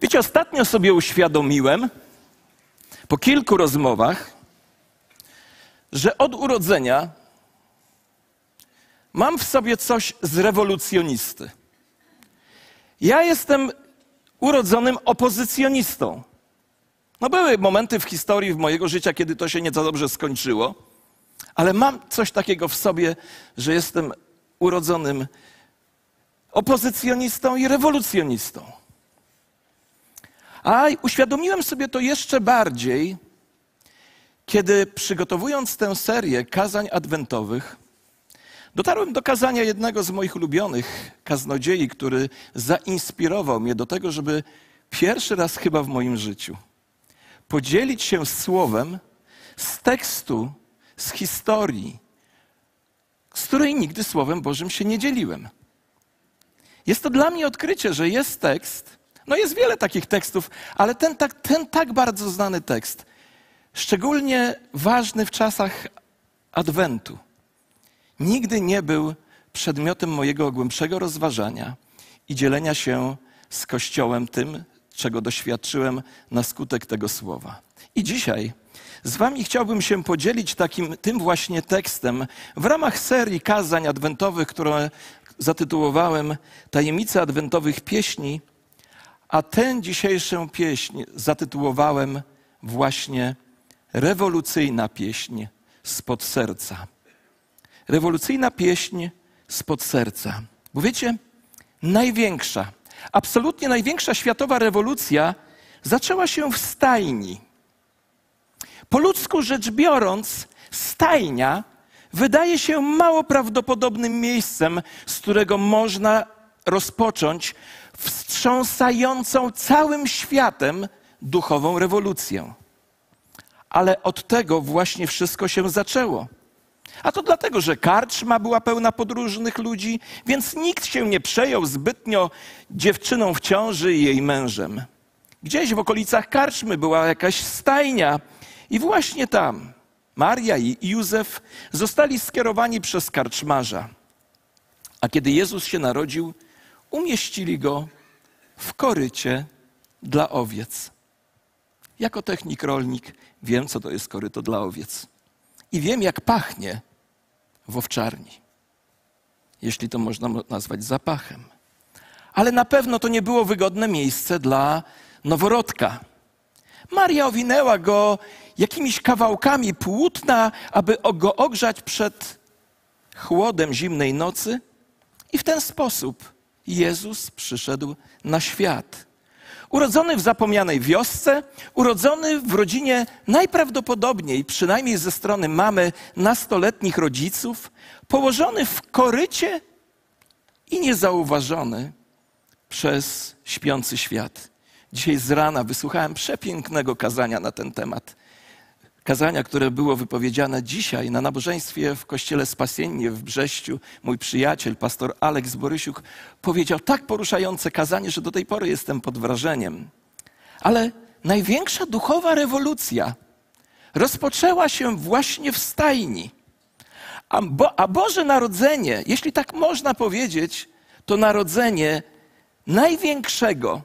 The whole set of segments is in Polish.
Wiecie, ostatnio sobie uświadomiłem, po kilku rozmowach, że od urodzenia mam w sobie coś z rewolucjonisty. Ja jestem urodzonym opozycjonistą. No były momenty w historii w mojego życia, kiedy to się nieco dobrze skończyło, ale mam coś takiego w sobie, że jestem urodzonym opozycjonistą i rewolucjonistą. A uświadomiłem sobie to jeszcze bardziej, kiedy przygotowując tę serię kazań adwentowych, dotarłem do kazania jednego z moich ulubionych kaznodziei, który zainspirował mnie do tego, żeby pierwszy raz chyba w moim życiu podzielić się słowem z tekstu, z historii, z której nigdy Słowem Bożym się nie dzieliłem. Jest to dla mnie odkrycie, że jest tekst, no jest wiele takich tekstów, ale ten tak, ten tak bardzo znany tekst, szczególnie ważny w czasach Adwentu, nigdy nie był przedmiotem mojego głębszego rozważania i dzielenia się z Kościołem tym, czego doświadczyłem na skutek tego słowa. I dzisiaj z Wami chciałbym się podzielić takim, tym właśnie tekstem w ramach serii kazań adwentowych, które zatytułowałem Tajemnice adwentowych pieśni, a tę dzisiejszą pieśń zatytułowałem właśnie Rewolucyjna pieśń spod serca. Rewolucyjna pieśń spod serca. Bo wiecie, największa, absolutnie największa światowa rewolucja zaczęła się w stajni. Po ludzku rzecz biorąc, stajnia wydaje się mało prawdopodobnym miejscem, z którego można rozpocząć wstrząsającą całym światem duchową rewolucję. Ale od tego właśnie wszystko się zaczęło. A to dlatego, że karczma była pełna podróżnych ludzi, więc nikt się nie przejął zbytnio dziewczyną w ciąży i jej mężem. Gdzieś w okolicach karczmy była jakaś stajnia, i właśnie tam Maria i Józef zostali skierowani przez karczmarza. A kiedy Jezus się narodził, umieścili go w korycie dla owiec. Jako technik rolnik wiem, co to jest koryto dla owiec. I wiem, jak pachnie w owczarni, jeśli to można nazwać zapachem. Ale na pewno to nie było wygodne miejsce dla noworodka. Maria owinęła go jakimiś kawałkami płótna, aby go ogrzać przed chłodem zimnej nocy. I w ten sposób Jezus przyszedł na świat. Urodzony w zapomnianej wiosce, urodzony w rodzinie najprawdopodobniej, przynajmniej ze strony mamy, nastoletnich rodziców, położony w korycie i niezauważony przez śpiący świat. Dzisiaj z rana wysłuchałem przepięknego kazania na ten temat. Kazania, które było wypowiedziane dzisiaj na nabożeństwie w kościele Spasiennie w Brześciu. Mój przyjaciel, pastor Aleks Borysiuk, powiedział tak poruszające kazanie, że do tej pory jestem pod wrażeniem. Ale największa duchowa rewolucja rozpoczęła się właśnie w stajni. A, Bo, a Boże Narodzenie, jeśli tak można powiedzieć, to narodzenie największego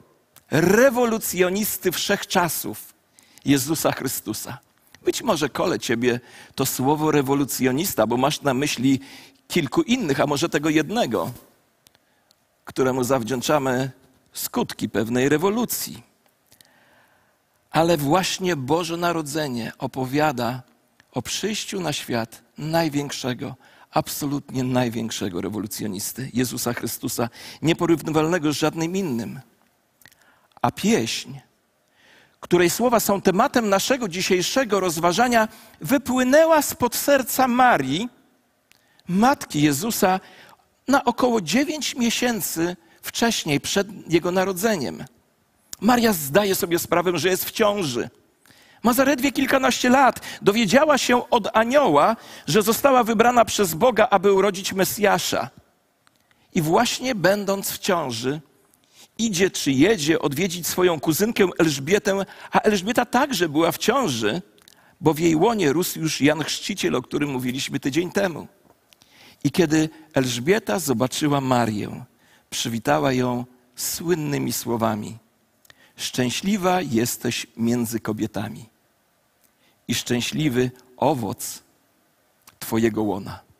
rewolucjonisty wszechczasów, Jezusa Chrystusa. Być może kole ciebie to słowo rewolucjonista, bo masz na myśli kilku innych, a może tego jednego, któremu zawdzięczamy skutki pewnej rewolucji. Ale właśnie Boże Narodzenie opowiada o przyjściu na świat największego, absolutnie największego rewolucjonisty, Jezusa Chrystusa, nieporównywalnego z żadnym innym. A pieśń, której słowa są tematem naszego dzisiejszego rozważania, wypłynęła spod serca Marii, matki Jezusa, na około dziewięć miesięcy wcześniej, przed jego narodzeniem. Maria zdaje sobie sprawę, że jest w ciąży. Ma zaledwie kilkanaście lat. Dowiedziała się od anioła, że została wybrana przez Boga, aby urodzić Mesjasza. I właśnie będąc w ciąży, idzie czy jedzie odwiedzić swoją kuzynkę Elżbietę, a Elżbieta także była w ciąży, bo w jej łonie rósł już Jan Chrzciciel, o którym mówiliśmy tydzień temu. I kiedy Elżbieta zobaczyła Marię, przywitała ją słynnymi słowami: Szczęśliwa jesteś między kobietami i szczęśliwy owoc Twojego łona.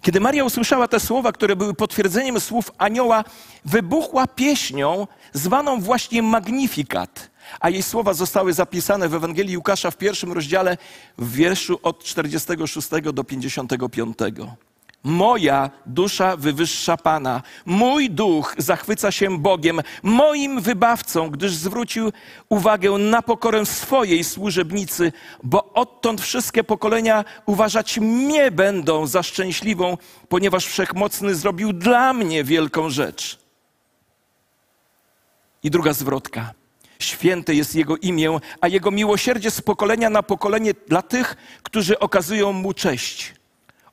Kiedy Maria usłyszała te słowa, które były potwierdzeniem słów anioła, wybuchła pieśnią zwaną właśnie Magnifikat, a jej słowa zostały zapisane w Ewangelii Łukasza w pierwszym rozdziale w wierszu od 46 do 55. Moja dusza wywyższa Pana, mój duch zachwyca się Bogiem, moim wybawcą, gdyż zwrócił uwagę na pokorę swojej służebnicy, bo odtąd wszystkie pokolenia uważać mnie będą za szczęśliwą, ponieważ Wszechmocny zrobił dla mnie wielką rzecz. I druga zwrotka. Święte jest Jego imię, a Jego miłosierdzie z pokolenia na pokolenie dla tych, którzy okazują Mu cześć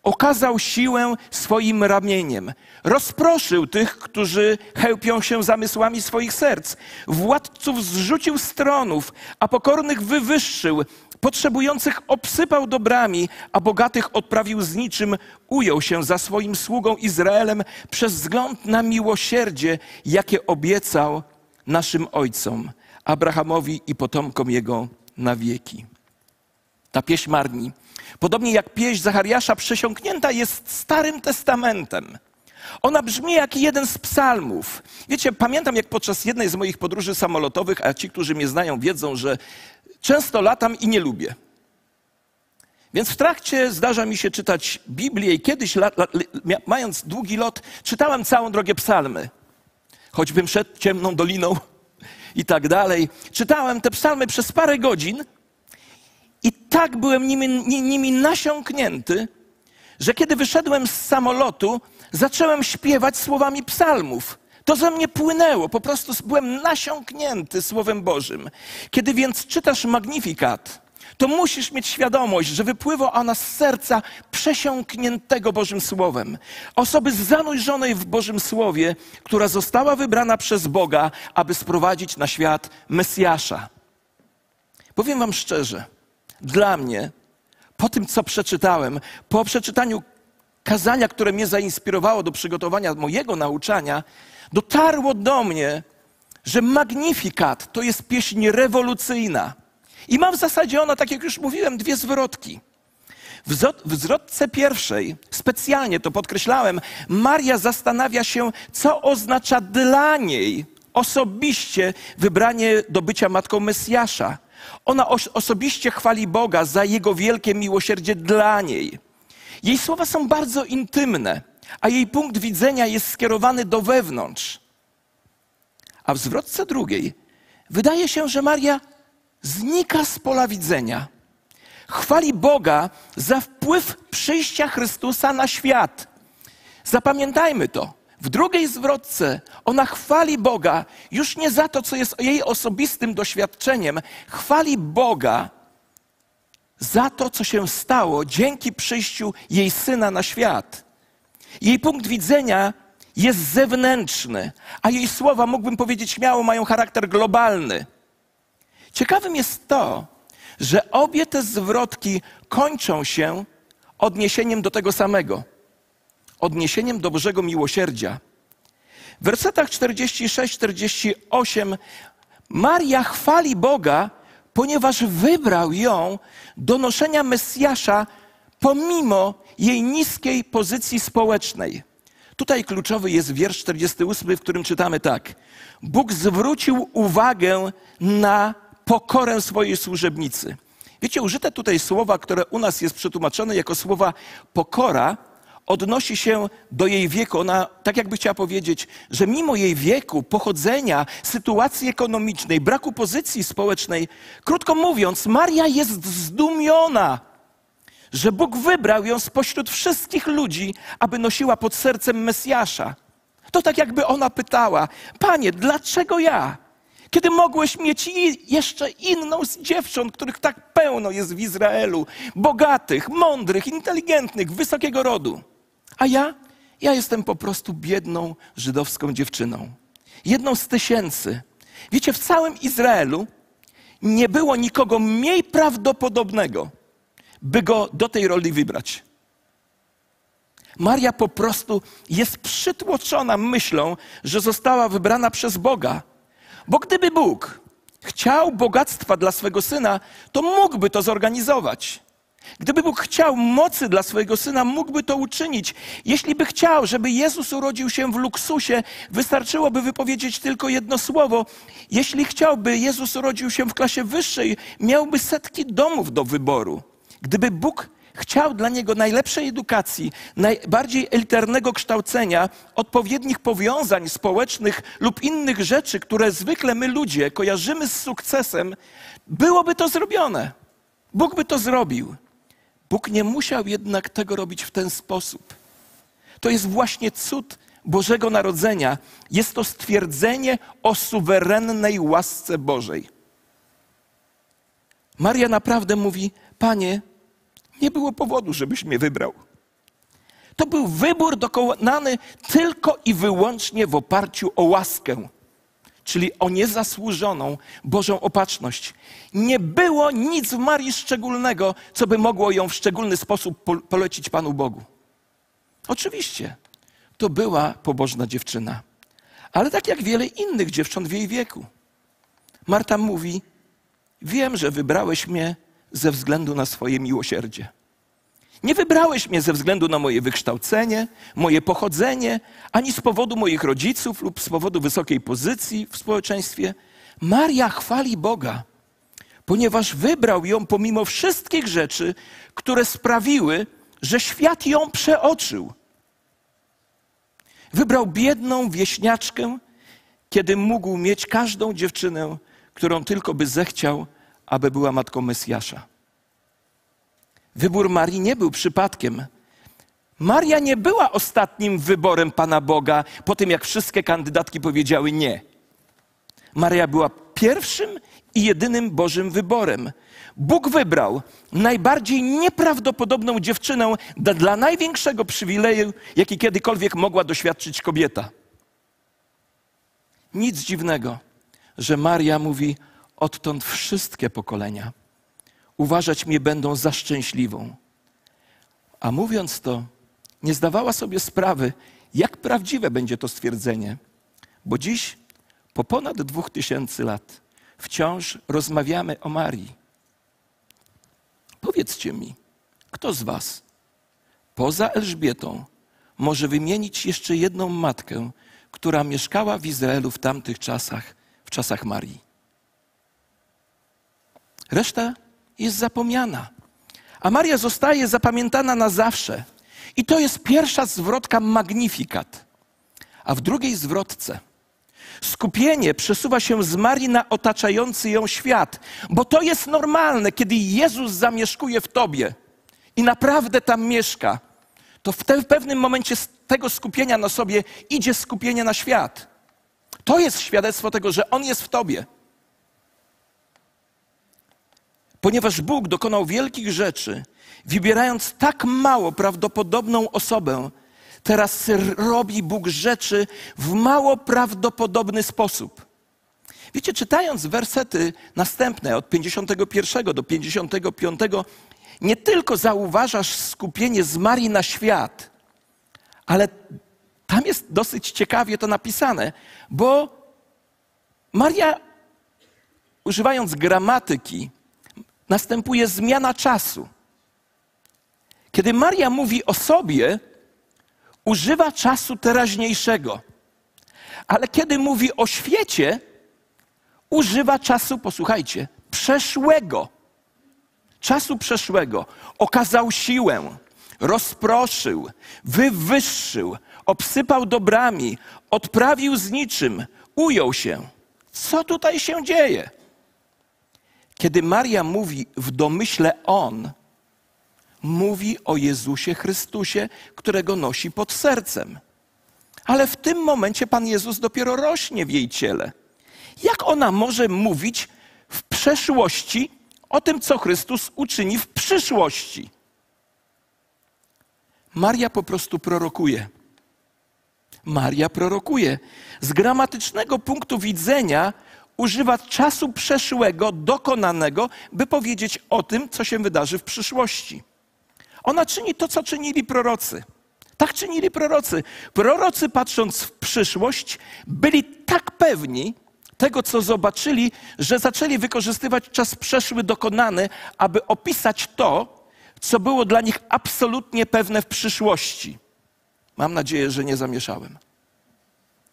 okazał siłę swoim ramieniem. Rozproszył tych, którzy chełpią się zamysłami swoich serc. Władców zrzucił z tronów, a pokornych wywyższył. Potrzebujących obsypał dobrami, a bogatych odprawił z niczym. Ujął się za swoim sługą Izraelem przez wzgląd na miłosierdzie, jakie obiecał naszym ojcom, Abrahamowi i potomkom jego na wieki. Ta pieśń marni Podobnie jak pieśń Zachariasza przesiąknięta jest Starym Testamentem. Ona brzmi jak jeden z psalmów. Wiecie, pamiętam jak podczas jednej z moich podróży samolotowych, a ci, którzy mnie znają, wiedzą, że często latam i nie lubię. Więc w trakcie zdarza mi się czytać Biblię i kiedyś, mając długi lot, czytałem całą drogę psalmy. Choćbym szedł ciemną doliną i tak dalej. Czytałem te psalmy przez parę godzin – i tak byłem nimi, nimi nasiąknięty, że kiedy wyszedłem z samolotu, zacząłem śpiewać słowami psalmów. To ze mnie płynęło, po prostu byłem nasiąknięty Słowem Bożym. Kiedy więc czytasz Magnifikat, to musisz mieć świadomość, że wypływa ona z serca przesiąkniętego Bożym Słowem. Osoby zanurzonej w Bożym Słowie, która została wybrana przez Boga, aby sprowadzić na świat Mesjasza. Powiem Wam szczerze, dla mnie, po tym, co przeczytałem, po przeczytaniu kazania, które mnie zainspirowało do przygotowania mojego nauczania, dotarło do mnie, że Magnifikat to jest pieśń rewolucyjna. I ma w zasadzie ona, tak jak już mówiłem, dwie zwrotki. W zwrotce pierwszej, specjalnie to podkreślałem, Maria zastanawia się, co oznacza dla niej osobiście wybranie do bycia matką Mesjasza. Ona osobiście chwali Boga za Jego wielkie miłosierdzie dla niej. Jej słowa są bardzo intymne, a jej punkt widzenia jest skierowany do wewnątrz. A w zwrotce drugiej wydaje się, że Maria znika z pola widzenia. Chwali Boga za wpływ przyjścia Chrystusa na świat. Zapamiętajmy to. W drugiej zwrotce ona chwali Boga już nie za to, co jest jej osobistym doświadczeniem, chwali Boga za to, co się stało dzięki przyjściu jej syna na świat. Jej punkt widzenia jest zewnętrzny, a jej słowa, mógłbym powiedzieć śmiało, mają charakter globalny. Ciekawym jest to, że obie te zwrotki kończą się odniesieniem do tego samego odniesieniem do Bożego miłosierdzia. W wersetach 46-48 Maria chwali Boga, ponieważ wybrał ją do noszenia Mesjasza pomimo jej niskiej pozycji społecznej. Tutaj kluczowy jest wiersz 48, w którym czytamy tak. Bóg zwrócił uwagę na pokorę swojej służebnicy. Wiecie, użyte tutaj słowa, które u nas jest przetłumaczone jako słowa pokora, odnosi się do jej wieku. Ona tak jakby chciała powiedzieć, że mimo jej wieku, pochodzenia, sytuacji ekonomicznej, braku pozycji społecznej, krótko mówiąc, Maria jest zdumiona, że Bóg wybrał ją spośród wszystkich ludzi, aby nosiła pod sercem Mesjasza. To tak jakby ona pytała: Panie, dlaczego ja? Kiedy mogłeś mieć jeszcze inną z dziewcząt, których tak pełno jest w Izraelu, bogatych, mądrych, inteligentnych, wysokiego rodu. A ja? Ja jestem po prostu biedną żydowską dziewczyną. Jedną z tysięcy. Wiecie, w całym Izraelu nie było nikogo mniej prawdopodobnego, by go do tej roli wybrać. Maria po prostu jest przytłoczona myślą, że została wybrana przez Boga, Bo gdyby Bóg chciał bogactwa dla swego syna, to mógłby to zorganizować. Gdyby Bóg chciał mocy dla swojego syna, mógłby to uczynić. Jeśli by chciał, żeby Jezus urodził się w luksusie, wystarczyłoby wypowiedzieć tylko jedno słowo. Jeśli chciałby, Jezus urodził się w klasie wyższej, miałby setki domów do wyboru. Gdyby Bóg chciał dla niego najlepszej edukacji, najbardziej elitarnego kształcenia, odpowiednich powiązań społecznych lub innych rzeczy, które zwykle my ludzie kojarzymy z sukcesem, byłoby to zrobione. Bóg by to zrobił. Bóg nie musiał jednak tego robić w ten sposób. To jest właśnie cud Bożego Narodzenia. Jest to stwierdzenie o suwerennej łasce Bożej. Maria naprawdę mówi: Panie, nie było powodu, żebyś mnie wybrał. To był wybór dokonany tylko i wyłącznie w oparciu o łaskę, czyli o niezasłużoną Bożą opatrzność. Nie było nic w Marii szczególnego, co by mogło ją w szczególny sposób polecić Panu Bogu. Oczywiście, to była pobożna dziewczyna, ale tak jak wiele innych dziewcząt w jej wieku. Marta mówi: Wiem, że wybrałeś mnie ze względu na swoje miłosierdzie. Nie wybrałeś mnie ze względu na moje wykształcenie, moje pochodzenie, ani z powodu moich rodziców lub z powodu wysokiej pozycji w społeczeństwie. Maria chwali Boga, ponieważ wybrał ją pomimo wszystkich rzeczy, które sprawiły, że świat ją przeoczył. Wybrał biedną wieśniaczkę, kiedy mógł mieć każdą dziewczynę, którą tylko by zechciał, aby była matką Mesjasza. Wybór Marii nie był przypadkiem. Maria nie była ostatnim wyborem Pana Boga po tym, jak wszystkie kandydatki powiedziały nie. Maria była pierwszym i jedynym Bożym wyborem. Bóg wybrał najbardziej nieprawdopodobną dziewczynę dla największego przywileju, jaki kiedykolwiek mogła doświadczyć kobieta. Nic dziwnego, że Maria mówi: Odtąd wszystkie pokolenia uważać mnie będą za szczęśliwą. A mówiąc to, nie zdawała sobie sprawy, jak prawdziwe będzie to stwierdzenie, bo dziś, po ponad dwóch tysięcy lat, wciąż rozmawiamy o Marii. Powiedzcie mi, kto z Was poza Elżbietą może wymienić jeszcze jedną matkę, która mieszkała w Izraelu w tamtych czasach, w czasach Marii? Reszta jest zapomniana. A Maria zostaje zapamiętana na zawsze. I to jest pierwsza zwrotka magnifikat. A w drugiej zwrotce skupienie przesuwa się z Marii na otaczający ją świat, bo to jest normalne, kiedy Jezus zamieszkuje w tobie i naprawdę tam mieszka. To w, te, w pewnym momencie z tego skupienia na sobie idzie skupienie na świat. To jest świadectwo tego, że On jest w tobie. Ponieważ Bóg dokonał wielkich rzeczy, wybierając tak mało prawdopodobną osobę, teraz robi Bóg rzeczy w mało prawdopodobny sposób. Wiecie, czytając wersety następne od 51 do 55, nie tylko zauważasz skupienie z Marii na świat, ale tam jest dosyć ciekawie to napisane, bo Maria, używając gramatyki, następuje zmiana czasu. Kiedy Maria mówi o sobie, używa czasu teraźniejszego. Ale kiedy mówi o świecie, używa czasu, posłuchajcie, przeszłego. Czasu przeszłego. Okazał siłę, rozproszył, wywyższył, obsypał dobrami, odprawił z niczym, ujął się. Co tutaj się dzieje? Kiedy Maria mówi w domyśle On, mówi o Jezusie Chrystusie, którego nosi pod sercem. Ale w tym momencie Pan Jezus dopiero rośnie w jej ciele. Jak ona może mówić w przeszłości o tym, co Chrystus uczyni w przyszłości? Maria po prostu prorokuje. Maria prorokuje. Z gramatycznego punktu widzenia używa czasu przeszłego, dokonanego, by powiedzieć o tym, co się wydarzy w przyszłości. Ona czyni to, co czynili prorocy. Tak czynili prorocy. Prorocy, patrząc w przyszłość, byli tak pewni, tego, co zobaczyli, że zaczęli wykorzystywać czas przeszły dokonany, aby opisać to, co było dla nich absolutnie pewne w przyszłości. Mam nadzieję, że nie zamieszałem.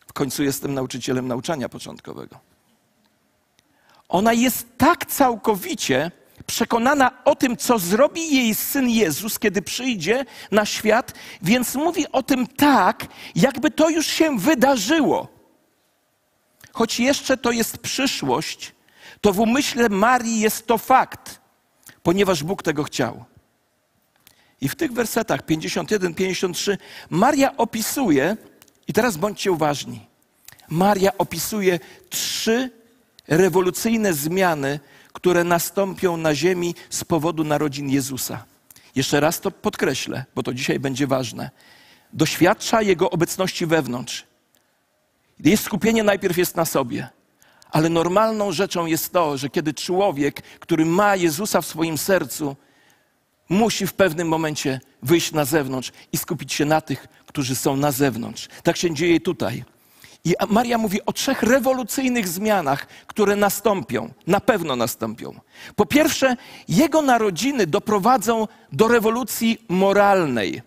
W końcu jestem nauczycielem nauczania początkowego. Ona jest tak całkowicie przekonana o tym, co zrobi jej syn Jezus, kiedy przyjdzie na świat, więc mówi o tym tak, jakby to już się wydarzyło. Choć jeszcze to jest przyszłość, to w umyśle Marii jest to fakt, ponieważ Bóg tego chciał. I w tych wersetach 51-53 Maria opisuje, i teraz bądźcie uważni, Maria opisuje trzy rewolucyjne zmiany, które nastąpią na ziemi z powodu narodzin Jezusa. Jeszcze raz to podkreślę, bo to dzisiaj będzie ważne. Doświadcza Jego obecności wewnątrz. Jej skupienie najpierw jest na sobie, ale normalną rzeczą jest to, że kiedy człowiek, który ma Jezusa w swoim sercu, musi w pewnym momencie wyjść na zewnątrz i skupić się na tych, którzy są na zewnątrz. Tak się dzieje tutaj. I Maria mówi o trzech rewolucyjnych zmianach, które nastąpią, na pewno nastąpią. Po pierwsze, jego narodziny doprowadzą do rewolucji moralnej.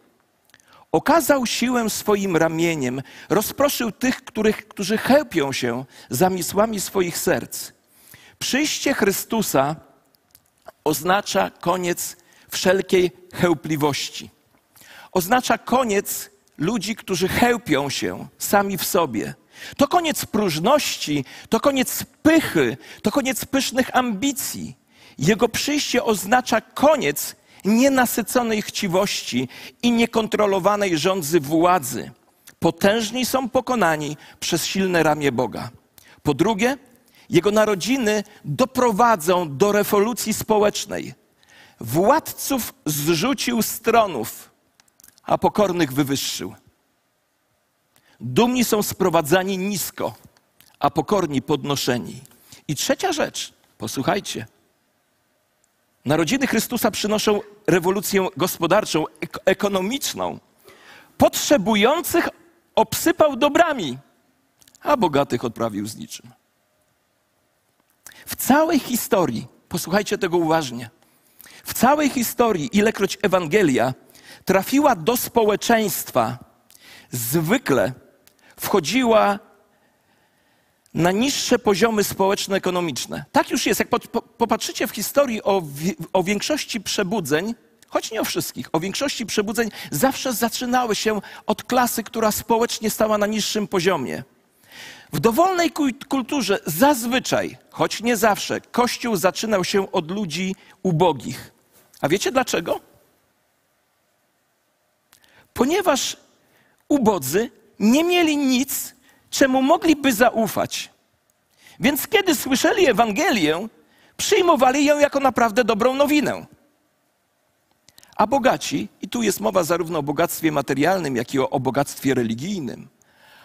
Okazał siłę swoim ramieniem, rozproszył tych, których, którzy chełpią się zamysłami swoich serc. Przyjście Chrystusa oznacza koniec wszelkiej chełpliwości. Oznacza koniec ludzi, którzy chełpią się sami w sobie. To koniec próżności, to koniec pychy, to koniec pysznych ambicji. Jego przyjście oznacza koniec nienasyconej chciwości i niekontrolowanej rządzy władzy. Potężni są pokonani przez silne ramię Boga. Po drugie, jego narodziny doprowadzą do rewolucji społecznej. Władców zrzucił z tronów, a pokornych wywyższył. Dumni są sprowadzani nisko, a pokorni podnoszeni. I trzecia rzecz, posłuchajcie. Narodziny Chrystusa przynoszą rewolucję gospodarczą, ek ekonomiczną. Potrzebujących obsypał dobrami, a bogatych odprawił z niczym. W całej historii, posłuchajcie tego uważnie, w całej historii, ilekroć Ewangelia trafiła do społeczeństwa, zwykle wchodziła na niższe poziomy społeczno-ekonomiczne. Tak już jest. Jak popatrzycie w historii o, o większości przebudzeń, choć nie o wszystkich, o większości przebudzeń zawsze zaczynały się od klasy, która społecznie stała na niższym poziomie. W dowolnej kulturze zazwyczaj, choć nie zawsze, Kościół zaczynał się od ludzi ubogich. A wiecie dlaczego? Ponieważ ubodzy nie mieli nic, czemu mogliby zaufać. Więc kiedy słyszeli Ewangelię, przyjmowali ją jako naprawdę dobrą nowinę. A bogaci, i tu jest mowa zarówno o bogactwie materialnym, jak i o, bogactwie religijnym,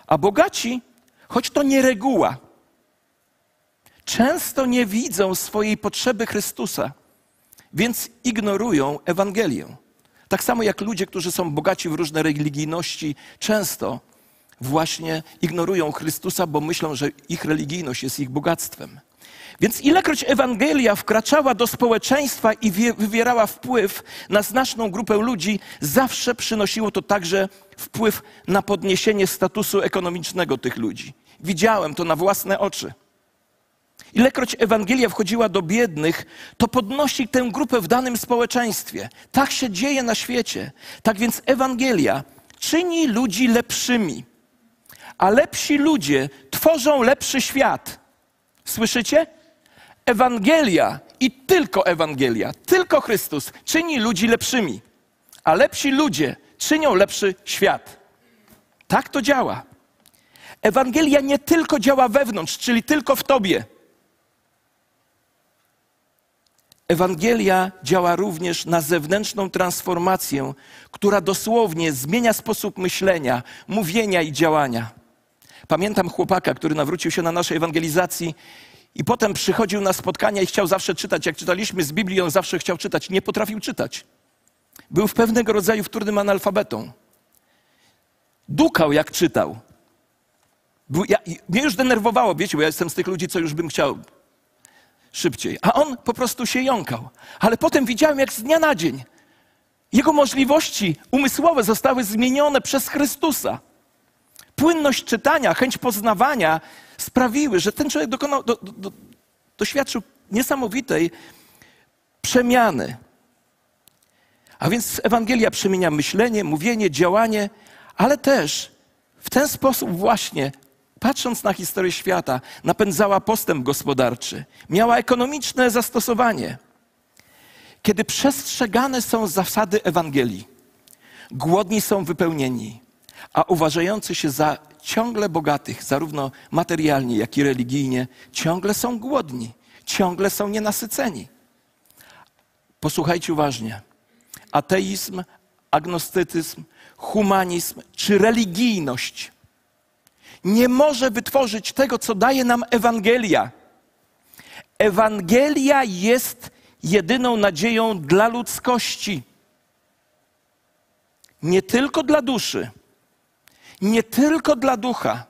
a bogaci, choć to nie reguła, często nie widzą swojej potrzeby Chrystusa, więc ignorują Ewangelię. Tak samo jak ludzie, którzy są bogaci w różne religijności, często właśnie ignorują Chrystusa, bo myślą, że ich religijność jest ich bogactwem. Więc ilekroć Ewangelia wkraczała do społeczeństwa i wywierała wpływ na znaczną grupę ludzi, zawsze przynosiło to także wpływ na podniesienie statusu ekonomicznego tych ludzi. Widziałem to na własne oczy. Ilekroć Ewangelia wchodziła do biednych, to podnosi tę grupę w danym społeczeństwie. Tak się dzieje na świecie. Tak więc Ewangelia czyni ludzi lepszymi a lepsi ludzie tworzą lepszy świat. Słyszycie? Ewangelia i tylko Ewangelia, tylko Chrystus czyni ludzi lepszymi, a lepsi ludzie czynią lepszy świat. Tak to działa. Ewangelia nie tylko działa wewnątrz, czyli tylko w tobie. Ewangelia działa również na zewnętrzną transformację, która dosłownie zmienia sposób myślenia, mówienia i działania. Pamiętam chłopaka, który nawrócił się na naszej ewangelizacji i potem przychodził na spotkania i chciał zawsze czytać. Jak czytaliśmy z Biblii, on zawsze chciał czytać. Nie potrafił czytać. Był w pewnego rodzaju wtórnym analfabetą. Dukał, jak czytał. Ja, mnie już denerwowało, wiecie, bo ja jestem z tych ludzi, co już bym chciał szybciej. A on po prostu się jąkał. Ale potem widziałem, jak z dnia na dzień jego możliwości umysłowe zostały zmienione przez Chrystusa. Płynność czytania, chęć poznawania sprawiły, że ten człowiek dokonał, do, do, doświadczył niesamowitej przemiany. A więc Ewangelia przemienia myślenie, mówienie, działanie, ale też w ten sposób właśnie, patrząc na historię świata, napędzała postęp gospodarczy, miała ekonomiczne zastosowanie. Kiedy przestrzegane są zasady Ewangelii, głodni są wypełnieni, a uważający się za ciągle bogatych, zarówno materialnie, jak i religijnie, ciągle są głodni, ciągle są nienasyceni. Posłuchajcie uważnie. Ateizm, agnostycyzm, humanizm czy religijność nie może wytworzyć tego, co daje nam Ewangelia. Ewangelia jest jedyną nadzieją dla ludzkości. Nie tylko dla duszy, nie tylko dla ducha,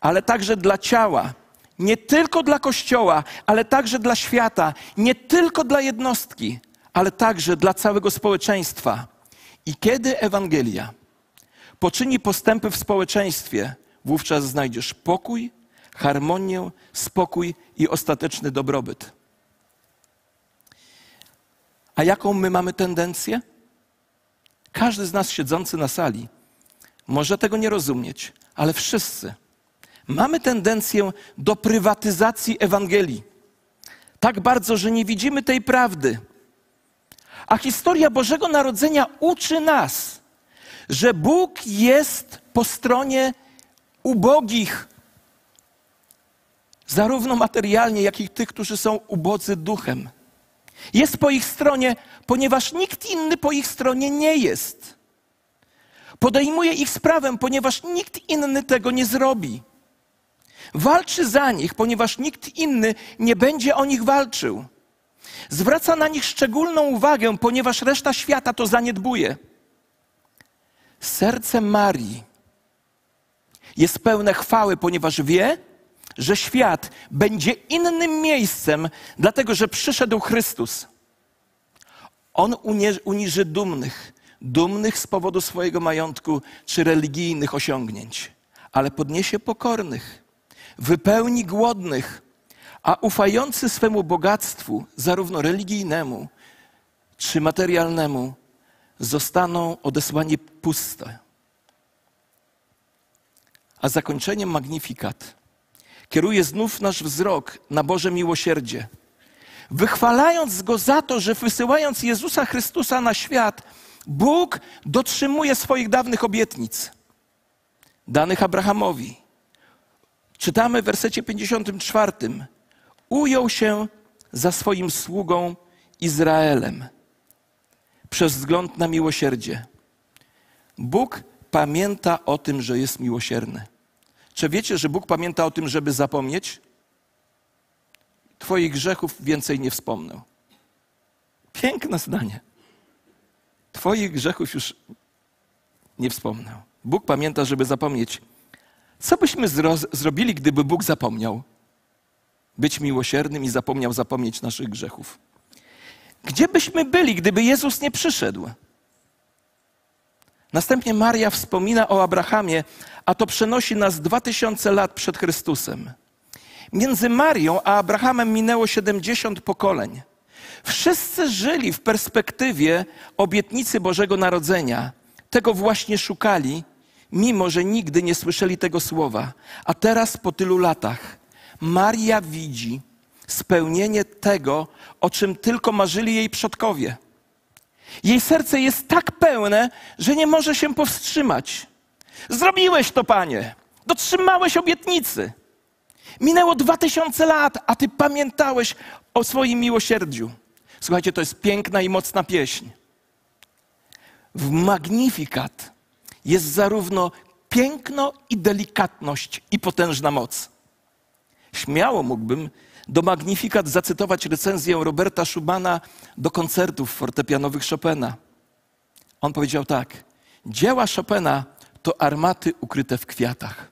ale także dla ciała. Nie tylko dla kościoła, ale także dla świata. Nie tylko dla jednostki, ale także dla całego społeczeństwa. I kiedy Ewangelia poczyni postępy w społeczeństwie, wówczas znajdziesz pokój, harmonię, spokój i ostateczny dobrobyt. A jaką my mamy tendencję? Każdy z nas siedzący na sali może tego nie rozumieć, ale wszyscy mamy tendencję do prywatyzacji Ewangelii. Tak bardzo, że nie widzimy tej prawdy. A historia Bożego Narodzenia uczy nas, że Bóg jest po stronie ubogich, zarówno materialnie, jak i tych, którzy są ubodzy duchem. Jest po ich stronie, ponieważ nikt inny po ich stronie nie jest. Podejmuje ich sprawę, ponieważ nikt inny tego nie zrobi. Walczy za nich, ponieważ nikt inny nie będzie o nich walczył. Zwraca na nich szczególną uwagę, ponieważ reszta świata to zaniedbuje. Serce Marii jest pełne chwały, ponieważ wie, że świat będzie innym miejscem, dlatego że przyszedł Chrystus. On uniży dumnych, dumnych z powodu swojego majątku czy religijnych osiągnięć, ale podniesie pokornych, wypełni głodnych, a ufający swemu bogactwu, zarówno religijnemu czy materialnemu, zostaną odesłani puste. A zakończeniem magnifikat kieruje znów nasz wzrok na Boże miłosierdzie. Wychwalając Go za to, że wysyłając Jezusa Chrystusa na świat, Bóg dotrzymuje swoich dawnych obietnic, danych Abrahamowi. Czytamy w wersecie 54. Ujął się za swoim sługą Izraelem przez wzgląd na miłosierdzie. Bóg pamięta o tym, że jest miłosierny. Czy wiecie, że Bóg pamięta o tym, żeby zapomnieć? Twoich grzechów więcej nie wspomnę. Piękne zdanie. Twoich grzechów już nie wspomnę. Bóg pamięta, żeby zapomnieć. Co byśmy zro- zrobili, gdyby Bóg zapomniał być miłosiernym i zapomniał zapomnieć naszych grzechów? Gdzie byśmy byli, gdyby Jezus nie przyszedł? Następnie Maria wspomina o Abrahamie, a to przenosi nas dwa tysiące lat przed Chrystusem. Między Marią a Abrahamem minęło 70 pokoleń. Wszyscy żyli w perspektywie obietnicy Bożego Narodzenia. Tego właśnie szukali, mimo że nigdy nie słyszeli tego słowa. A teraz, po tylu latach, Maria widzi spełnienie tego, o czym tylko marzyli jej przodkowie. Jej serce jest tak pełne, że nie może się powstrzymać. Zrobiłeś to, panie. Dotrzymałeś obietnicy. Minęło dwa tysiące lat, a ty pamiętałeś o swoim miłosierdziu. Słuchajcie, to jest piękna i mocna pieśń. W Magnifikat jest zarówno piękno i delikatność i potężna moc. Śmiało mógłbym do Magnifikat zacytować recenzję Roberta Schumana do koncertów fortepianowych Chopina. On powiedział tak: Dzieła Chopina to armaty ukryte w kwiatach.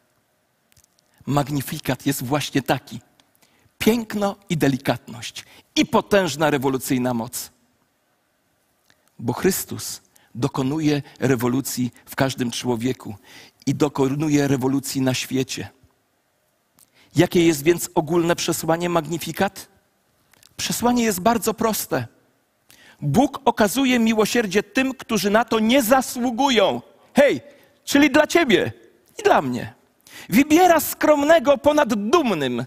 Magnifikat jest właśnie taki. Piękno i delikatność i potężna rewolucyjna moc. Bo Chrystus dokonuje rewolucji w każdym człowieku i dokonuje rewolucji na świecie. Jakie jest więc ogólne przesłanie Magnifikat? Przesłanie jest bardzo proste. Bóg okazuje miłosierdzie tym, którzy na to nie zasługują. Hej, czyli dla ciebie i dla mnie. Wybiera skromnego ponad dumnym.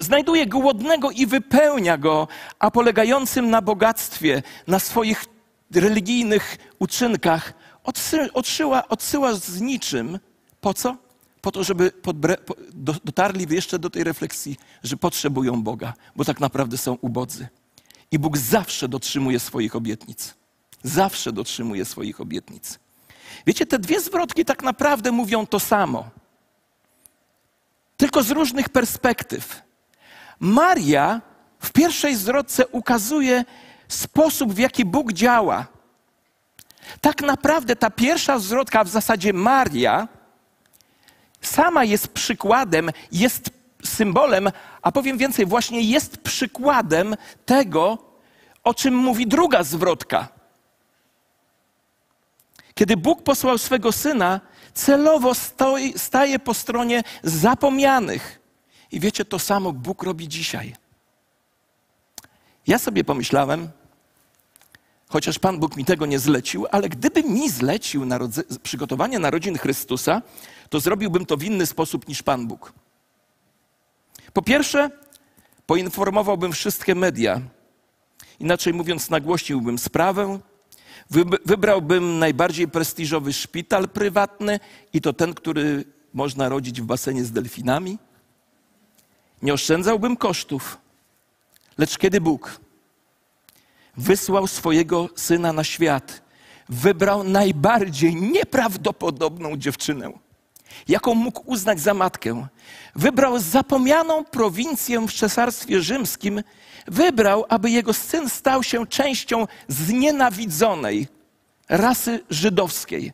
Znajduje głodnego i wypełnia go, a polegającym na bogactwie, na swoich religijnych uczynkach, odsyła, odsyła z niczym. Po co? Po to, żeby dotarli jeszcze do tej refleksji, że potrzebują Boga, bo tak naprawdę są ubodzy. I Bóg zawsze dotrzymuje swoich obietnic. Zawsze dotrzymuje swoich obietnic. Wiecie, te dwie zwrotki tak naprawdę mówią to samo, tylko z różnych perspektyw. Maria w pierwszej zwrotce ukazuje sposób, w jaki Bóg działa. Tak naprawdę ta pierwsza zwrotka, w zasadzie Maria, sama jest przykładem, jest symbolem, a powiem więcej, właśnie jest przykładem tego, o czym mówi druga zwrotka. Kiedy Bóg posłał swego syna, celowo stoi, staje po stronie zapomnianych. I wiecie, to samo Bóg robi dzisiaj. Ja sobie pomyślałem, chociaż Pan Bóg mi tego nie zlecił, ale gdyby mi zlecił narodze- przygotowanie narodzin Chrystusa, to zrobiłbym to w inny sposób niż Pan Bóg. Po pierwsze, poinformowałbym wszystkie media. Inaczej mówiąc, nagłośniłbym sprawę, wybrałbym najbardziej prestiżowy szpital prywatny i to ten, który można rodzić w basenie z delfinami. Nie oszczędzałbym kosztów, lecz kiedy Bóg wysłał swojego syna na świat, wybrał najbardziej nieprawdopodobną dziewczynę jaką mógł uznać za matkę. Wybrał zapomnianą prowincję w Cesarstwie Rzymskim, wybrał, aby jego syn stał się częścią znienawidzonej rasy żydowskiej.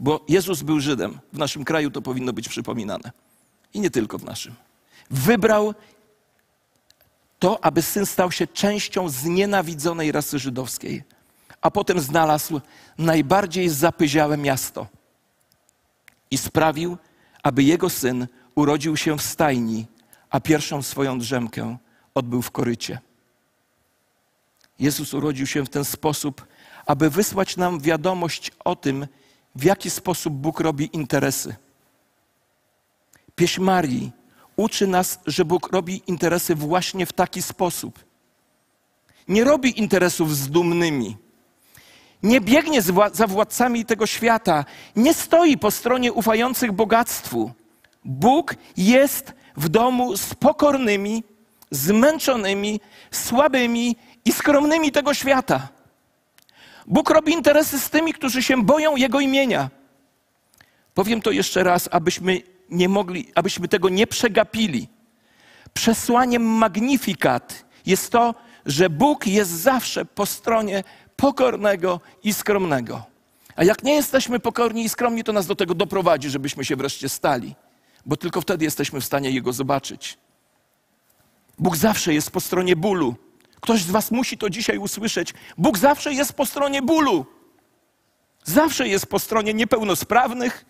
Bo Jezus był Żydem. W naszym kraju to powinno być przypominane. I nie tylko w naszym. Wybrał to, aby syn stał się częścią znienawidzonej rasy żydowskiej. A potem znalazł najbardziej zapyziałe miasto – i sprawił, aby jego syn urodził się w stajni, a pierwszą swoją drzemkę odbył w korycie. Jezus urodził się w ten sposób, aby wysłać nam wiadomość o tym, w jaki sposób Bóg robi interesy. Pieśń Marii uczy nas, że Bóg robi interesy właśnie w taki sposób. Nie robi interesów z dumnymi, nie biegnie za władcami tego świata, nie stoi po stronie ufających bogactwu. Bóg jest w domu z pokornymi, zmęczonymi, słabymi i skromnymi tego świata. Bóg robi interesy z tymi, którzy się boją Jego imienia. Powiem to jeszcze raz, abyśmy nie mogli, abyśmy tego nie przegapili. Przesłaniem magnifikat jest to, że Bóg jest zawsze po stronie pokornego i skromnego. A jak nie jesteśmy pokorni i skromni, to nas do tego doprowadzi, żebyśmy się wreszcie stali, bo tylko wtedy jesteśmy w stanie Jego zobaczyć. Bóg zawsze jest po stronie bólu. Ktoś z Was musi to dzisiaj usłyszeć. Bóg zawsze jest po stronie bólu. Zawsze jest po stronie niepełnosprawnych,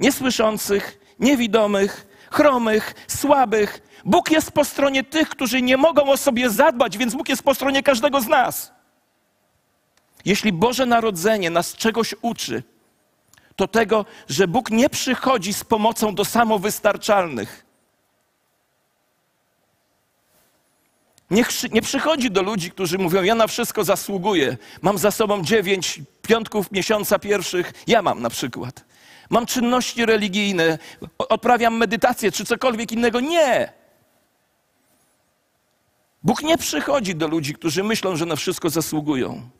niesłyszących, niewidomych, chromych, słabych. Bóg jest po stronie tych, którzy nie mogą o sobie zadbać, więc Bóg jest po stronie każdego z nas. Jeśli Boże Narodzenie nas czegoś uczy, to tego, że Bóg nie przychodzi z pomocą do samowystarczalnych. Nie, nie przychodzi do ludzi, którzy mówią: Ja na wszystko zasługuję. Mam za sobą dziewięć piątków miesiąca pierwszych. Ja mam na przykład. Mam czynności religijne, odprawiam medytację czy cokolwiek innego. Nie. Bóg nie przychodzi do ludzi, którzy myślą, że na wszystko zasługują.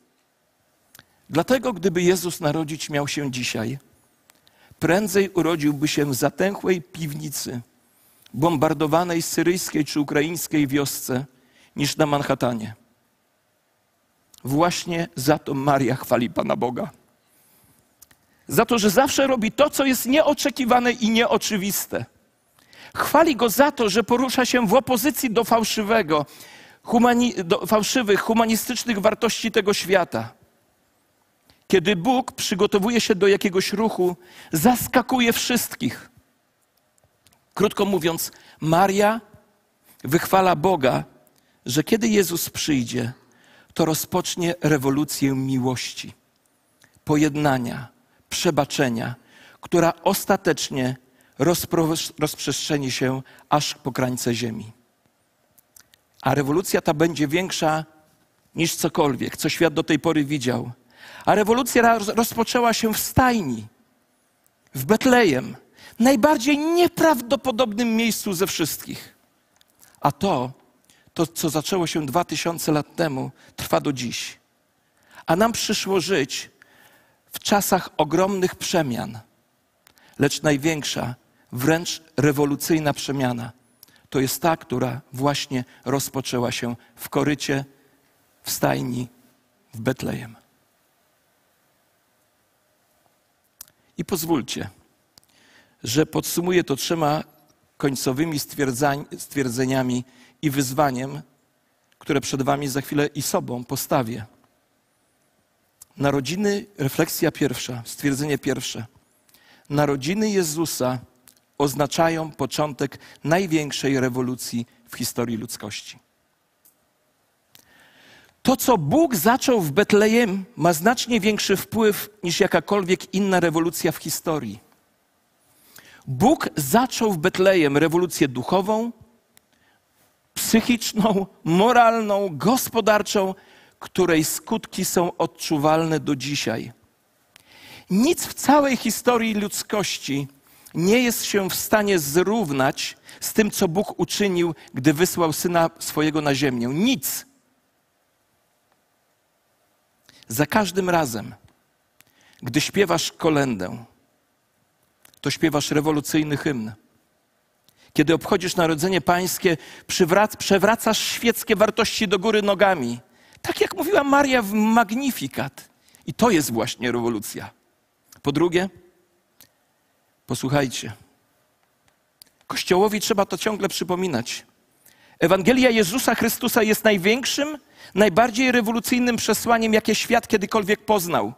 Dlatego, gdyby Jezus narodzić miał się dzisiaj, prędzej urodziłby się w zatęchłej piwnicy, bombardowanej syryjskiej czy ukraińskiej wiosce, niż na Manhattanie. Właśnie za to Maria chwali Pana Boga. Za to, że zawsze robi to, co jest nieoczekiwane i nieoczywiste. Chwali go za to, że porusza się w opozycji do fałszywego, humani do fałszywych, humanistycznych wartości tego świata. Kiedy Bóg przygotowuje się do jakiegoś ruchu, zaskakuje wszystkich. Krótko mówiąc, Maria wychwala Boga, że kiedy Jezus przyjdzie, to rozpocznie rewolucję miłości, pojednania, przebaczenia, która ostatecznie rozprzestrzeni się aż po krańce ziemi. A rewolucja ta będzie większa niż cokolwiek, co świat do tej pory widział. A rewolucja rozpoczęła się w stajni, w Betlejem, najbardziej nieprawdopodobnym miejscu ze wszystkich. A to, to co zaczęło się dwa tysiące lat temu, trwa do dziś. A nam przyszło żyć w czasach ogromnych przemian. Lecz największa, wręcz rewolucyjna przemiana to jest ta, która właśnie rozpoczęła się w korycie, w stajni, w Betlejem. I pozwólcie, że podsumuję to trzema końcowymi stwierdzeniami i wyzwaniem, które przed Wami za chwilę i sobą postawię. Narodziny, refleksja pierwsza, stwierdzenie pierwsze. Narodziny Jezusa oznaczają początek największej rewolucji w historii ludzkości. To, co Bóg zaczął w Betlejem, ma znacznie większy wpływ niż jakakolwiek inna rewolucja w historii. Bóg zaczął w Betlejem rewolucję duchową, psychiczną, moralną, gospodarczą, której skutki są odczuwalne do dzisiaj. Nic w całej historii ludzkości nie jest się w stanie zrównać z tym, co Bóg uczynił, gdy wysłał syna swojego na ziemię. Nic. Za każdym razem, gdy śpiewasz kolendę, to śpiewasz rewolucyjny hymn. Kiedy obchodzisz Narodzenie Pańskie, przewracasz świeckie wartości do góry nogami. Tak jak mówiła Maria w Magnifikat. I to jest właśnie rewolucja. Po drugie, posłuchajcie. Kościołowi trzeba to ciągle przypominać. Ewangelia Jezusa Chrystusa jest największym, najbardziej rewolucyjnym przesłaniem, jakie świat kiedykolwiek poznał.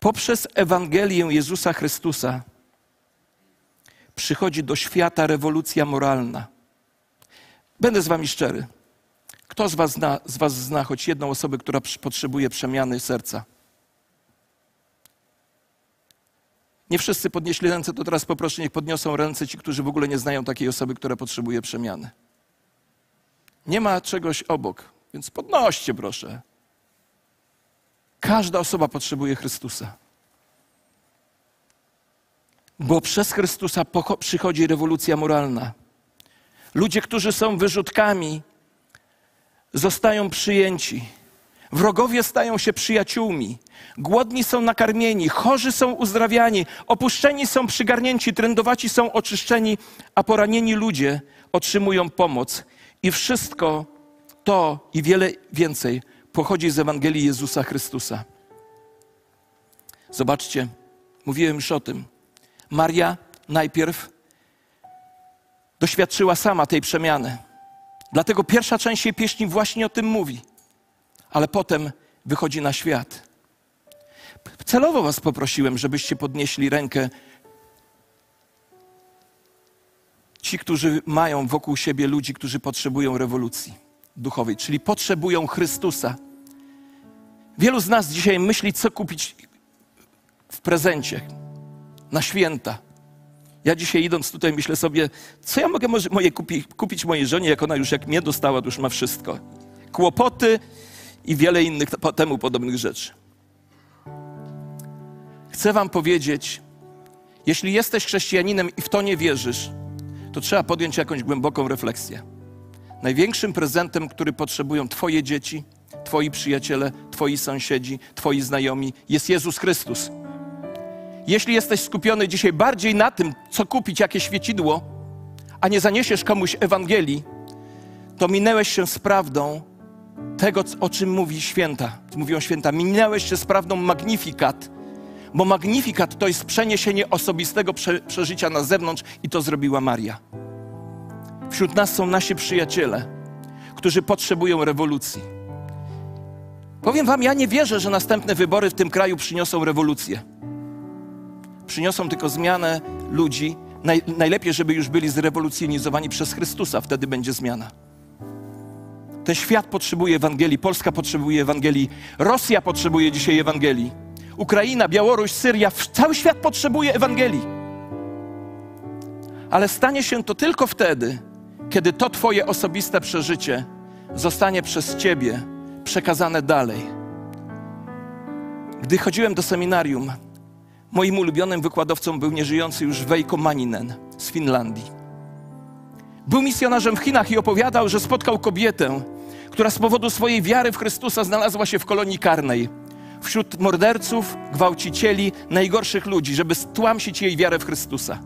Poprzez Ewangelię Jezusa Chrystusa przychodzi do świata rewolucja moralna. Będę z Wami szczery. Kto z was, zna, z was zna choć jedną osobę, która potrzebuje przemiany serca? Nie wszyscy podnieśli ręce, to teraz poproszę, niech podniosą ręce ci, którzy w ogóle nie znają takiej osoby, która potrzebuje przemiany. Nie ma czegoś obok, więc podnoście proszę. Każda osoba potrzebuje Chrystusa. Bo przez Chrystusa przychodzi rewolucja moralna. Ludzie, którzy są wyrzutkami, zostają przyjęci. Wrogowie stają się przyjaciółmi. Głodni są nakarmieni, chorzy są uzdrawiani, opuszczeni są przygarnięci, trędowaci są oczyszczeni, a poranieni ludzie otrzymują pomoc. I wszystko to i wiele więcej pochodzi z Ewangelii Jezusa Chrystusa. Zobaczcie, mówiłem już o tym. Maria najpierw doświadczyła sama tej przemiany. Dlatego pierwsza część jej pieśni właśnie o tym mówi. Ale potem wychodzi na świat. Celowo Was poprosiłem, żebyście podnieśli rękę. Ci, którzy mają wokół siebie ludzi, którzy potrzebują rewolucji duchowej, czyli potrzebują Chrystusa. Wielu z nas dzisiaj myśli, co kupić w prezencie na święta. Ja dzisiaj idąc tutaj myślę sobie, co ja mogę może moje kupi, kupić mojej żonie, jak ona już jak mnie dostała, to już ma wszystko. Kłopoty i wiele innych temu podobnych rzeczy. Chcę wam powiedzieć, jeśli jesteś chrześcijaninem i w to nie wierzysz, to trzeba podjąć jakąś głęboką refleksję. Największym prezentem, który potrzebują Twoje dzieci, Twoi przyjaciele, Twoi sąsiedzi, Twoi znajomi, jest Jezus Chrystus. Jeśli jesteś skupiony dzisiaj bardziej na tym, co kupić, jakie świecidło, a nie zaniesiesz komuś Ewangelii, to minęłeś się z prawdą tego, o czym mówi święta. Mówią święta, minęłeś się z prawdą magnifikat, bo magnifikat to jest przeniesienie osobistego prze, przeżycia na zewnątrz i to zrobiła Maria. Wśród nas są nasi przyjaciele, którzy potrzebują rewolucji. Powiem Wam, ja nie wierzę, że następne wybory w tym kraju przyniosą rewolucję. Przyniosą tylko zmianę ludzi. Naj, najlepiej, żeby już byli zrewolucjonizowani przez Chrystusa, wtedy będzie zmiana. Ten świat potrzebuje Ewangelii, Polska potrzebuje Ewangelii, Rosja potrzebuje dzisiaj Ewangelii, Ukraina, Białoruś, Syria, cały świat potrzebuje Ewangelii. Ale stanie się to tylko wtedy, kiedy to Twoje osobiste przeżycie zostanie przez Ciebie przekazane dalej. Gdy chodziłem do seminarium, moim ulubionym wykładowcą był nieżyjący już Veiko Maninen z Finlandii. Był misjonarzem w Chinach i opowiadał, że spotkał kobietę, która z powodu swojej wiary w Chrystusa znalazła się w kolonii karnej. Wśród morderców, gwałcicieli, najgorszych ludzi, żeby stłamsić jej wiarę w Chrystusa.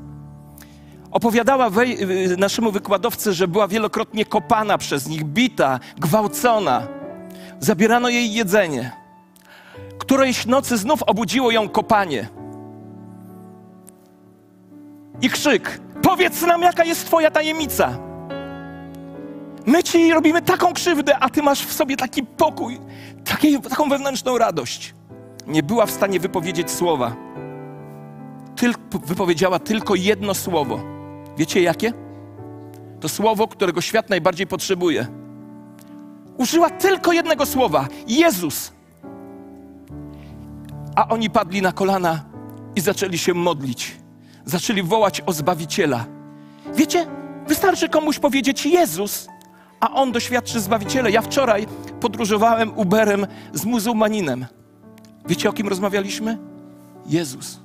Opowiadała y, naszemu wykładowcy, że była wielokrotnie kopana przez nich, bita, gwałcona. Zabierano jej jedzenie. Którejś nocy znów obudziło ją kopanie. I krzyk: Powiedz nam, jaka jest Twoja tajemnica. My Ci robimy taką krzywdę, a Ty masz w sobie taki pokój, taki, taką wewnętrzną radość. Nie była w stanie wypowiedzieć słowa. Tylko, wypowiedziała tylko jedno słowo. Wiecie jakie? To słowo, którego świat najbardziej potrzebuje. Użyła tylko jednego słowa: Jezus. A oni padli na kolana i zaczęli się modlić zaczęli wołać o Zbawiciela. Wiecie, wystarczy komuś powiedzieć Jezus, a on doświadczy Zbawiciela. Ja wczoraj podróżowałem Uberem z muzułmaninem. Wiecie, o kim rozmawialiśmy? Jezus.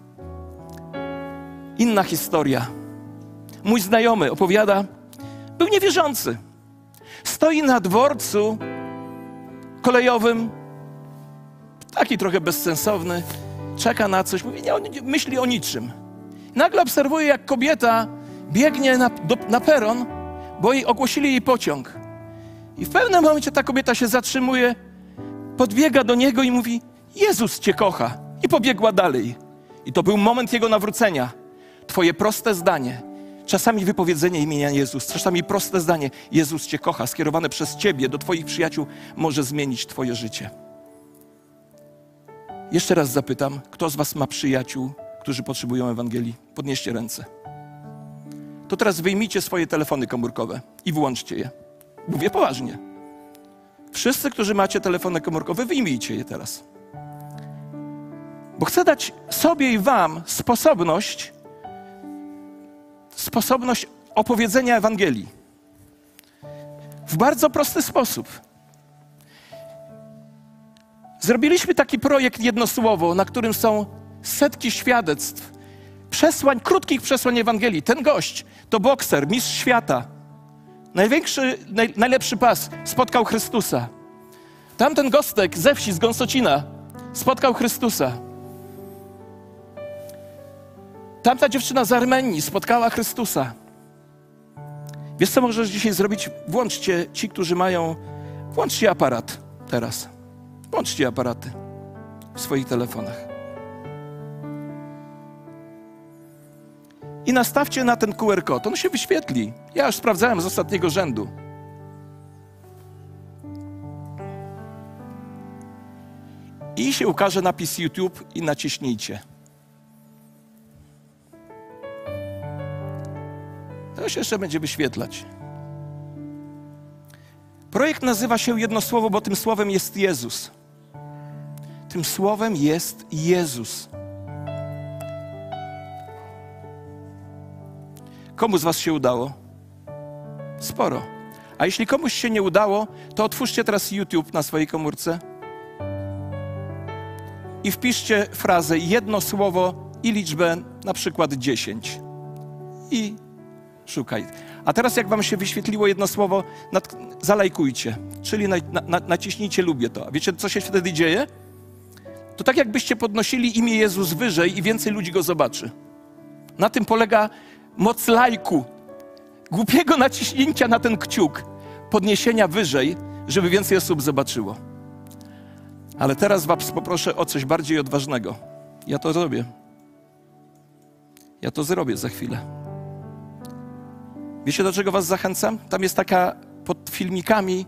Inna historia. Mój znajomy opowiada, był niewierzący. Stoi na dworcu kolejowym, taki trochę bezsensowny, czeka na coś, mówi, nie, myśli o niczym. Nagle obserwuję, jak kobieta biegnie na, do, na peron, bo jej ogłosili jej pociąg. I w pewnym momencie ta kobieta się zatrzymuje, podbiega do niego i mówi: Jezus cię kocha. I pobiegła dalej. I to był moment jego nawrócenia. Twoje proste zdanie, czasami wypowiedzenie imienia Jezus, czasami proste zdanie: Jezus cię kocha, skierowane przez ciebie do Twoich przyjaciół, może zmienić Twoje życie. Jeszcze raz zapytam, kto z Was ma przyjaciół, którzy potrzebują Ewangelii. Podnieście ręce. To teraz wyjmijcie swoje telefony komórkowe i włączcie je. Mówię poważnie. Wszyscy, którzy macie telefony komórkowe, wyjmijcie je teraz. Bo chcę dać sobie i Wam sposobność, sposobność opowiedzenia Ewangelii. W bardzo prosty sposób. Zrobiliśmy taki projekt jedno słowo, na którym są setki świadectw, przesłań, krótkich przesłań Ewangelii. Ten gość to bokser, mistrz świata. Największy, naj, najlepszy pas spotkał Chrystusa. Tamten gostek ze wsi, z Gąsocina spotkał Chrystusa. Tamta dziewczyna z Armenii spotkała Chrystusa. Wiesz, co możesz dzisiaj zrobić? Włączcie ci, którzy mają. Włączcie aparat teraz. Włączcie aparaty w swoich telefonach. I nastawcie na ten QR kod. On się wyświetli. Ja już sprawdzałem z ostatniego rzędu. I się ukaże napis YouTube i naciśnijcie. To się jeszcze będzie wyświetlać. Projekt nazywa się jedno słowo, bo tym słowem jest Jezus. Tym słowem jest Jezus. Komu z Was się udało? Sporo. A jeśli komuś się nie udało, to otwórzcie teraz YouTube na swojej komórce i wpiszcie frazę jedno słowo i liczbę na przykład 10. I szukaj. A teraz jak wam się wyświetliło jedno słowo, nad, zalajkujcie, czyli na, na, naciśnijcie lubię to. A wiecie, co się wtedy dzieje? To tak jakbyście podnosili imię Jezus wyżej i więcej ludzi go zobaczy. Na tym polega moc lajku, głupiego naciśnięcia na ten kciuk, podniesienia wyżej, żeby więcej osób zobaczyło. Ale teraz Was poproszę o coś bardziej odważnego. Ja to zrobię. Ja to zrobię za chwilę. Wiecie, do czego was zachęcam? Tam jest taka pod filmikami,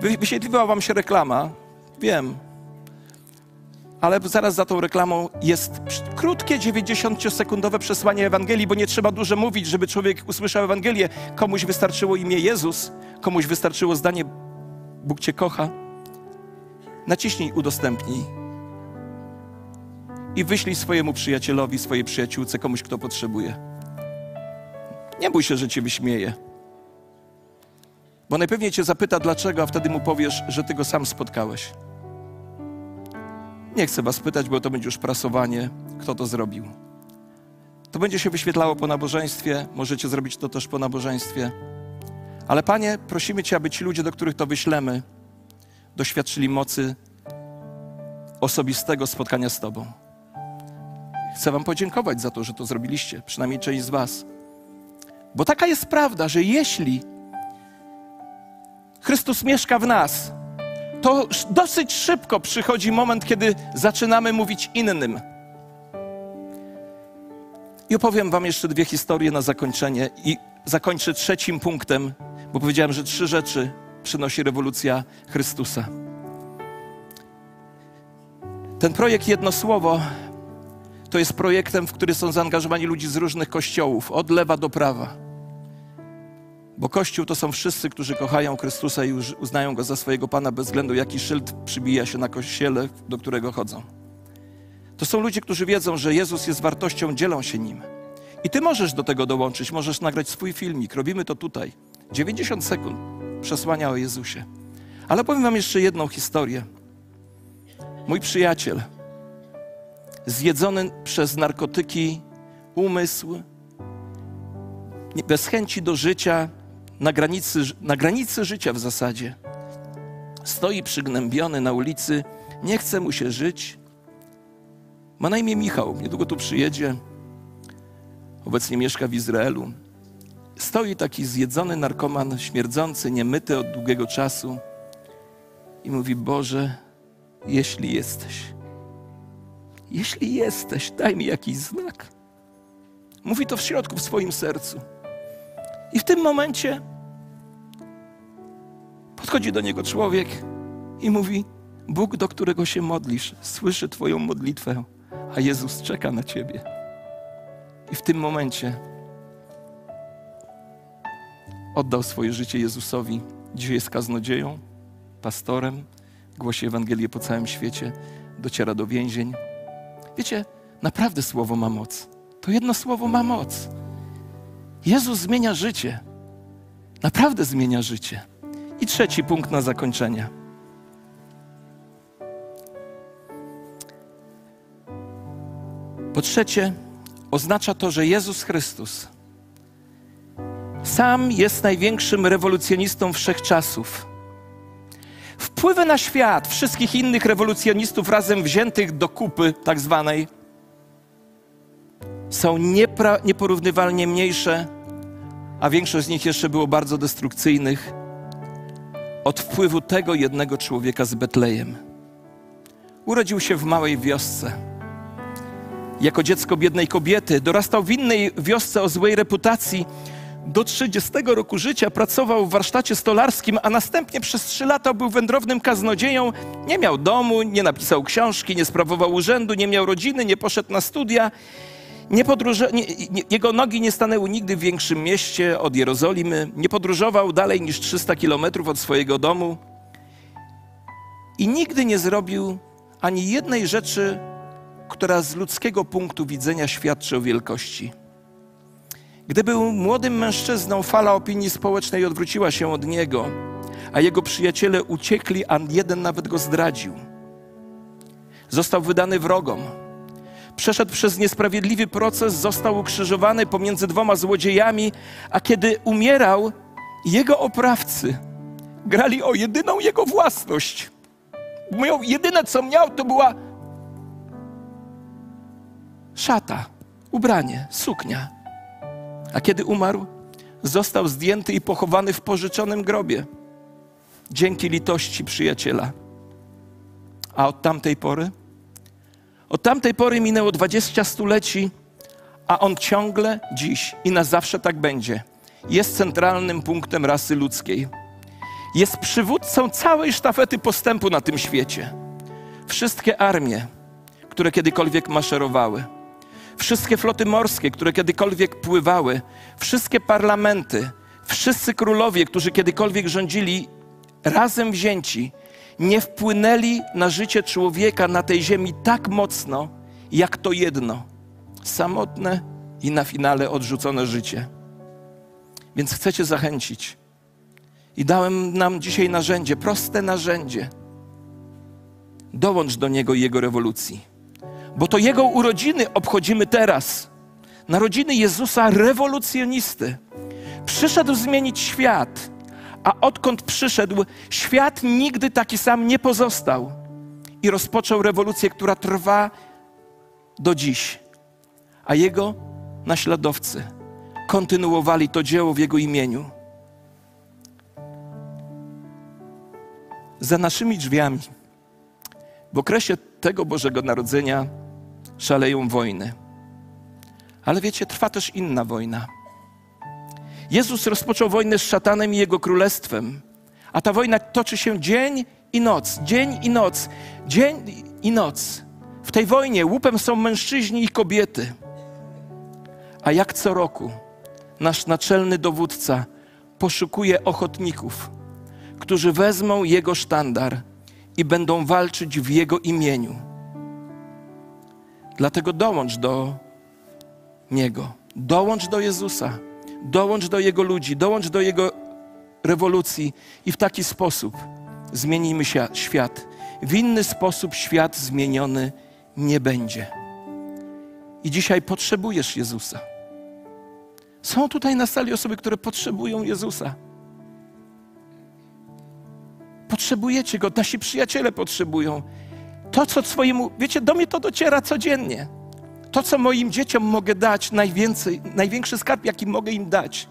wyświetliła wam się reklama, wiem, ale zaraz za tą reklamą jest krótkie 90-sekundowe przesłanie Ewangelii, bo nie trzeba dużo mówić, żeby człowiek usłyszał Ewangelię. Komuś wystarczyło imię Jezus, komuś wystarczyło zdanie Bóg Cię kocha. Naciśnij udostępnij i wyślij swojemu przyjacielowi, swojej przyjaciółce, komuś, kto potrzebuje. Nie bój się, że Cię wyśmieje. Bo najpewniej Cię zapyta dlaczego, a wtedy mu powiesz, że Ty go sam spotkałeś. Nie chcę Was pytać, bo to będzie już prasowanie, kto to zrobił. To będzie się wyświetlało po nabożeństwie, możecie zrobić to też po nabożeństwie. Ale Panie, prosimy Cię, aby ci ludzie, do których to wyślemy, doświadczyli mocy osobistego spotkania z Tobą. Chcę Wam podziękować za to, że to zrobiliście, przynajmniej część z Was. Bo taka jest prawda, że jeśli Chrystus mieszka w nas, to dosyć szybko przychodzi moment, kiedy zaczynamy mówić innym. I opowiem Wam jeszcze dwie historie na zakończenie i zakończę trzecim punktem, bo powiedziałem, że trzy rzeczy przynosi rewolucja Chrystusa. Ten projekt Jedno Słowo to jest projektem, w który są zaangażowani ludzie z różnych kościołów, od lewa do prawa. Bo Kościół to są wszyscy, którzy kochają Chrystusa i uznają Go za swojego Pana bez względu, jaki szyld przybija się na kościele, do którego chodzą. To są ludzie, którzy wiedzą, że Jezus jest wartością, dzielą się Nim. I Ty możesz do tego dołączyć, możesz nagrać swój filmik. Robimy to tutaj. 90 sekund przesłania o Jezusie. Ale powiem Wam jeszcze jedną historię. Mój przyjaciel, zjedzony przez narkotyki umysł, bez chęci do życia, na granicy, na granicy życia w zasadzie. Stoi przygnębiony na ulicy, nie chce mu się żyć. Ma na imię Michał, niedługo tu przyjedzie. Obecnie mieszka w Izraelu. Stoi taki zjedzony narkoman, śmierdzący, niemyty od długiego czasu i mówi: Boże, jeśli jesteś, jeśli jesteś, daj mi jakiś znak. Mówi to w środku, w swoim sercu. I w tym momencie podchodzi do niego człowiek i mówi: Bóg, do którego się modlisz, słyszy Twoją modlitwę, a Jezus czeka na Ciebie. I w tym momencie oddał swoje życie Jezusowi. Dzisiaj jest kaznodzieją, pastorem, głosi Ewangelię po całym świecie, dociera do więzień. Wiecie, naprawdę słowo ma moc. To jedno słowo ma moc. Jezus zmienia życie. Naprawdę zmienia życie. I trzeci punkt na zakończenie. Po trzecie, oznacza to, że Jezus Chrystus sam jest największym rewolucjonistą wszechczasów. Wpływy na świat wszystkich innych rewolucjonistów razem wziętych do kupy, tak zwanej, są nieporównywalnie mniejsze a większość z nich jeszcze było bardzo destrukcyjnych, od wpływu tego jednego człowieka z Betlejem. Urodził się w małej wiosce. Jako dziecko biednej kobiety dorastał w innej wiosce o złej reputacji. Do 30 roku życia pracował w warsztacie stolarskim, a następnie przez trzy lata był wędrownym kaznodzieją. Nie miał domu, nie napisał książki, nie sprawował urzędu, nie miał rodziny, nie poszedł na studia nie nie, nie, jego nogi nie stanęły nigdy w większym mieście od Jerozolimy, nie podróżował dalej niż 300 kilometrów od swojego domu i nigdy nie zrobił ani jednej rzeczy, która z ludzkiego punktu widzenia świadczy o wielkości. Gdy był młodym mężczyzną, fala opinii społecznej odwróciła się od niego, a jego przyjaciele uciekli, a jeden nawet go zdradził. Został wydany wrogom przeszedł przez niesprawiedliwy proces, został ukrzyżowany pomiędzy dwoma złodziejami, a kiedy umierał, jego oprawcy grali o jedyną jego własność. Mówią, jedyne co miał, to była szata, ubranie, suknia. A kiedy umarł, został zdjęty i pochowany w pożyczonym grobie. Dzięki litości przyjaciela. A od tamtej pory Od tamtej pory minęło 20 stuleci, a on ciągle dziś i na zawsze tak będzie. Jest centralnym punktem rasy ludzkiej. Jest przywódcą całej sztafety postępu na tym świecie. Wszystkie armie, które kiedykolwiek maszerowały, wszystkie floty morskie, które kiedykolwiek pływały, wszystkie parlamenty, wszyscy królowie, którzy kiedykolwiek rządzili, razem wzięci, nie wpłynęli na życie człowieka na tej ziemi tak mocno, jak to jedno samotne i na finale odrzucone życie. Więc chcę Cię zachęcić. I dałem nam dzisiaj narzędzie, proste narzędzie. Dołącz do Niego i Jego rewolucji. Bo to Jego urodziny obchodzimy teraz. Narodziny Jezusa rewolucjonisty. Przyszedł zmienić świat, a odkąd przyszedł, świat nigdy taki sam nie pozostał. I rozpoczął rewolucję, która trwa do dziś. A Jego naśladowcy kontynuowali to dzieło w Jego imieniu. Za naszymi drzwiami w okresie tego Bożego Narodzenia szaleją wojny. Ale wiecie, trwa też inna wojna. Jezus rozpoczął wojnę z szatanem i jego królestwem, a ta wojna toczy się dzień i noc, dzień i noc, dzień i noc. W tej wojnie łupem są mężczyźni i kobiety. A jak co roku nasz naczelny dowódca poszukuje ochotników, którzy wezmą jego sztandar i będą walczyć w jego imieniu. Dlatego dołącz do niego, dołącz do Jezusa, dołącz do jego ludzi, dołącz do jego rewolucji i w taki sposób zmienimy świat. W inny sposób świat zmieniony nie będzie. I dzisiaj potrzebujesz Jezusa. Są tutaj na sali osoby, które potrzebują Jezusa. Potrzebujecie Go, nasi przyjaciele potrzebują. To, co swojemu, wiecie, do mnie to dociera codziennie. To, co moim dzieciom mogę dać, najwięcej, największy skarb, jaki mogę im dać,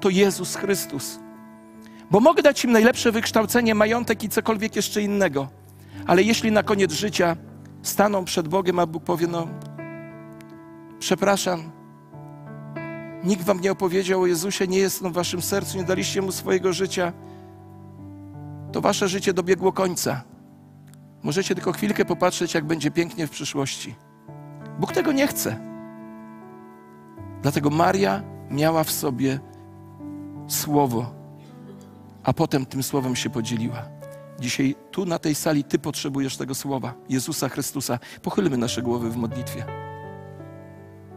to Jezus Chrystus. Bo mogę dać im najlepsze wykształcenie, majątek i cokolwiek jeszcze innego. Ale jeśli na koniec życia staną przed Bogiem, a Bóg powie: No, przepraszam, nikt wam nie opowiedział o Jezusie, nie jest on w waszym sercu, nie daliście mu swojego życia, to wasze życie dobiegło końca. Możecie tylko chwilkę popatrzeć, jak będzie pięknie w przyszłości. Bóg tego nie chce. Dlatego Maria miała w sobie słowo, a potem tym słowem się podzieliła. Dzisiaj tu na tej sali Ty potrzebujesz tego słowa, Jezusa Chrystusa. Pochylmy nasze głowy w modlitwie.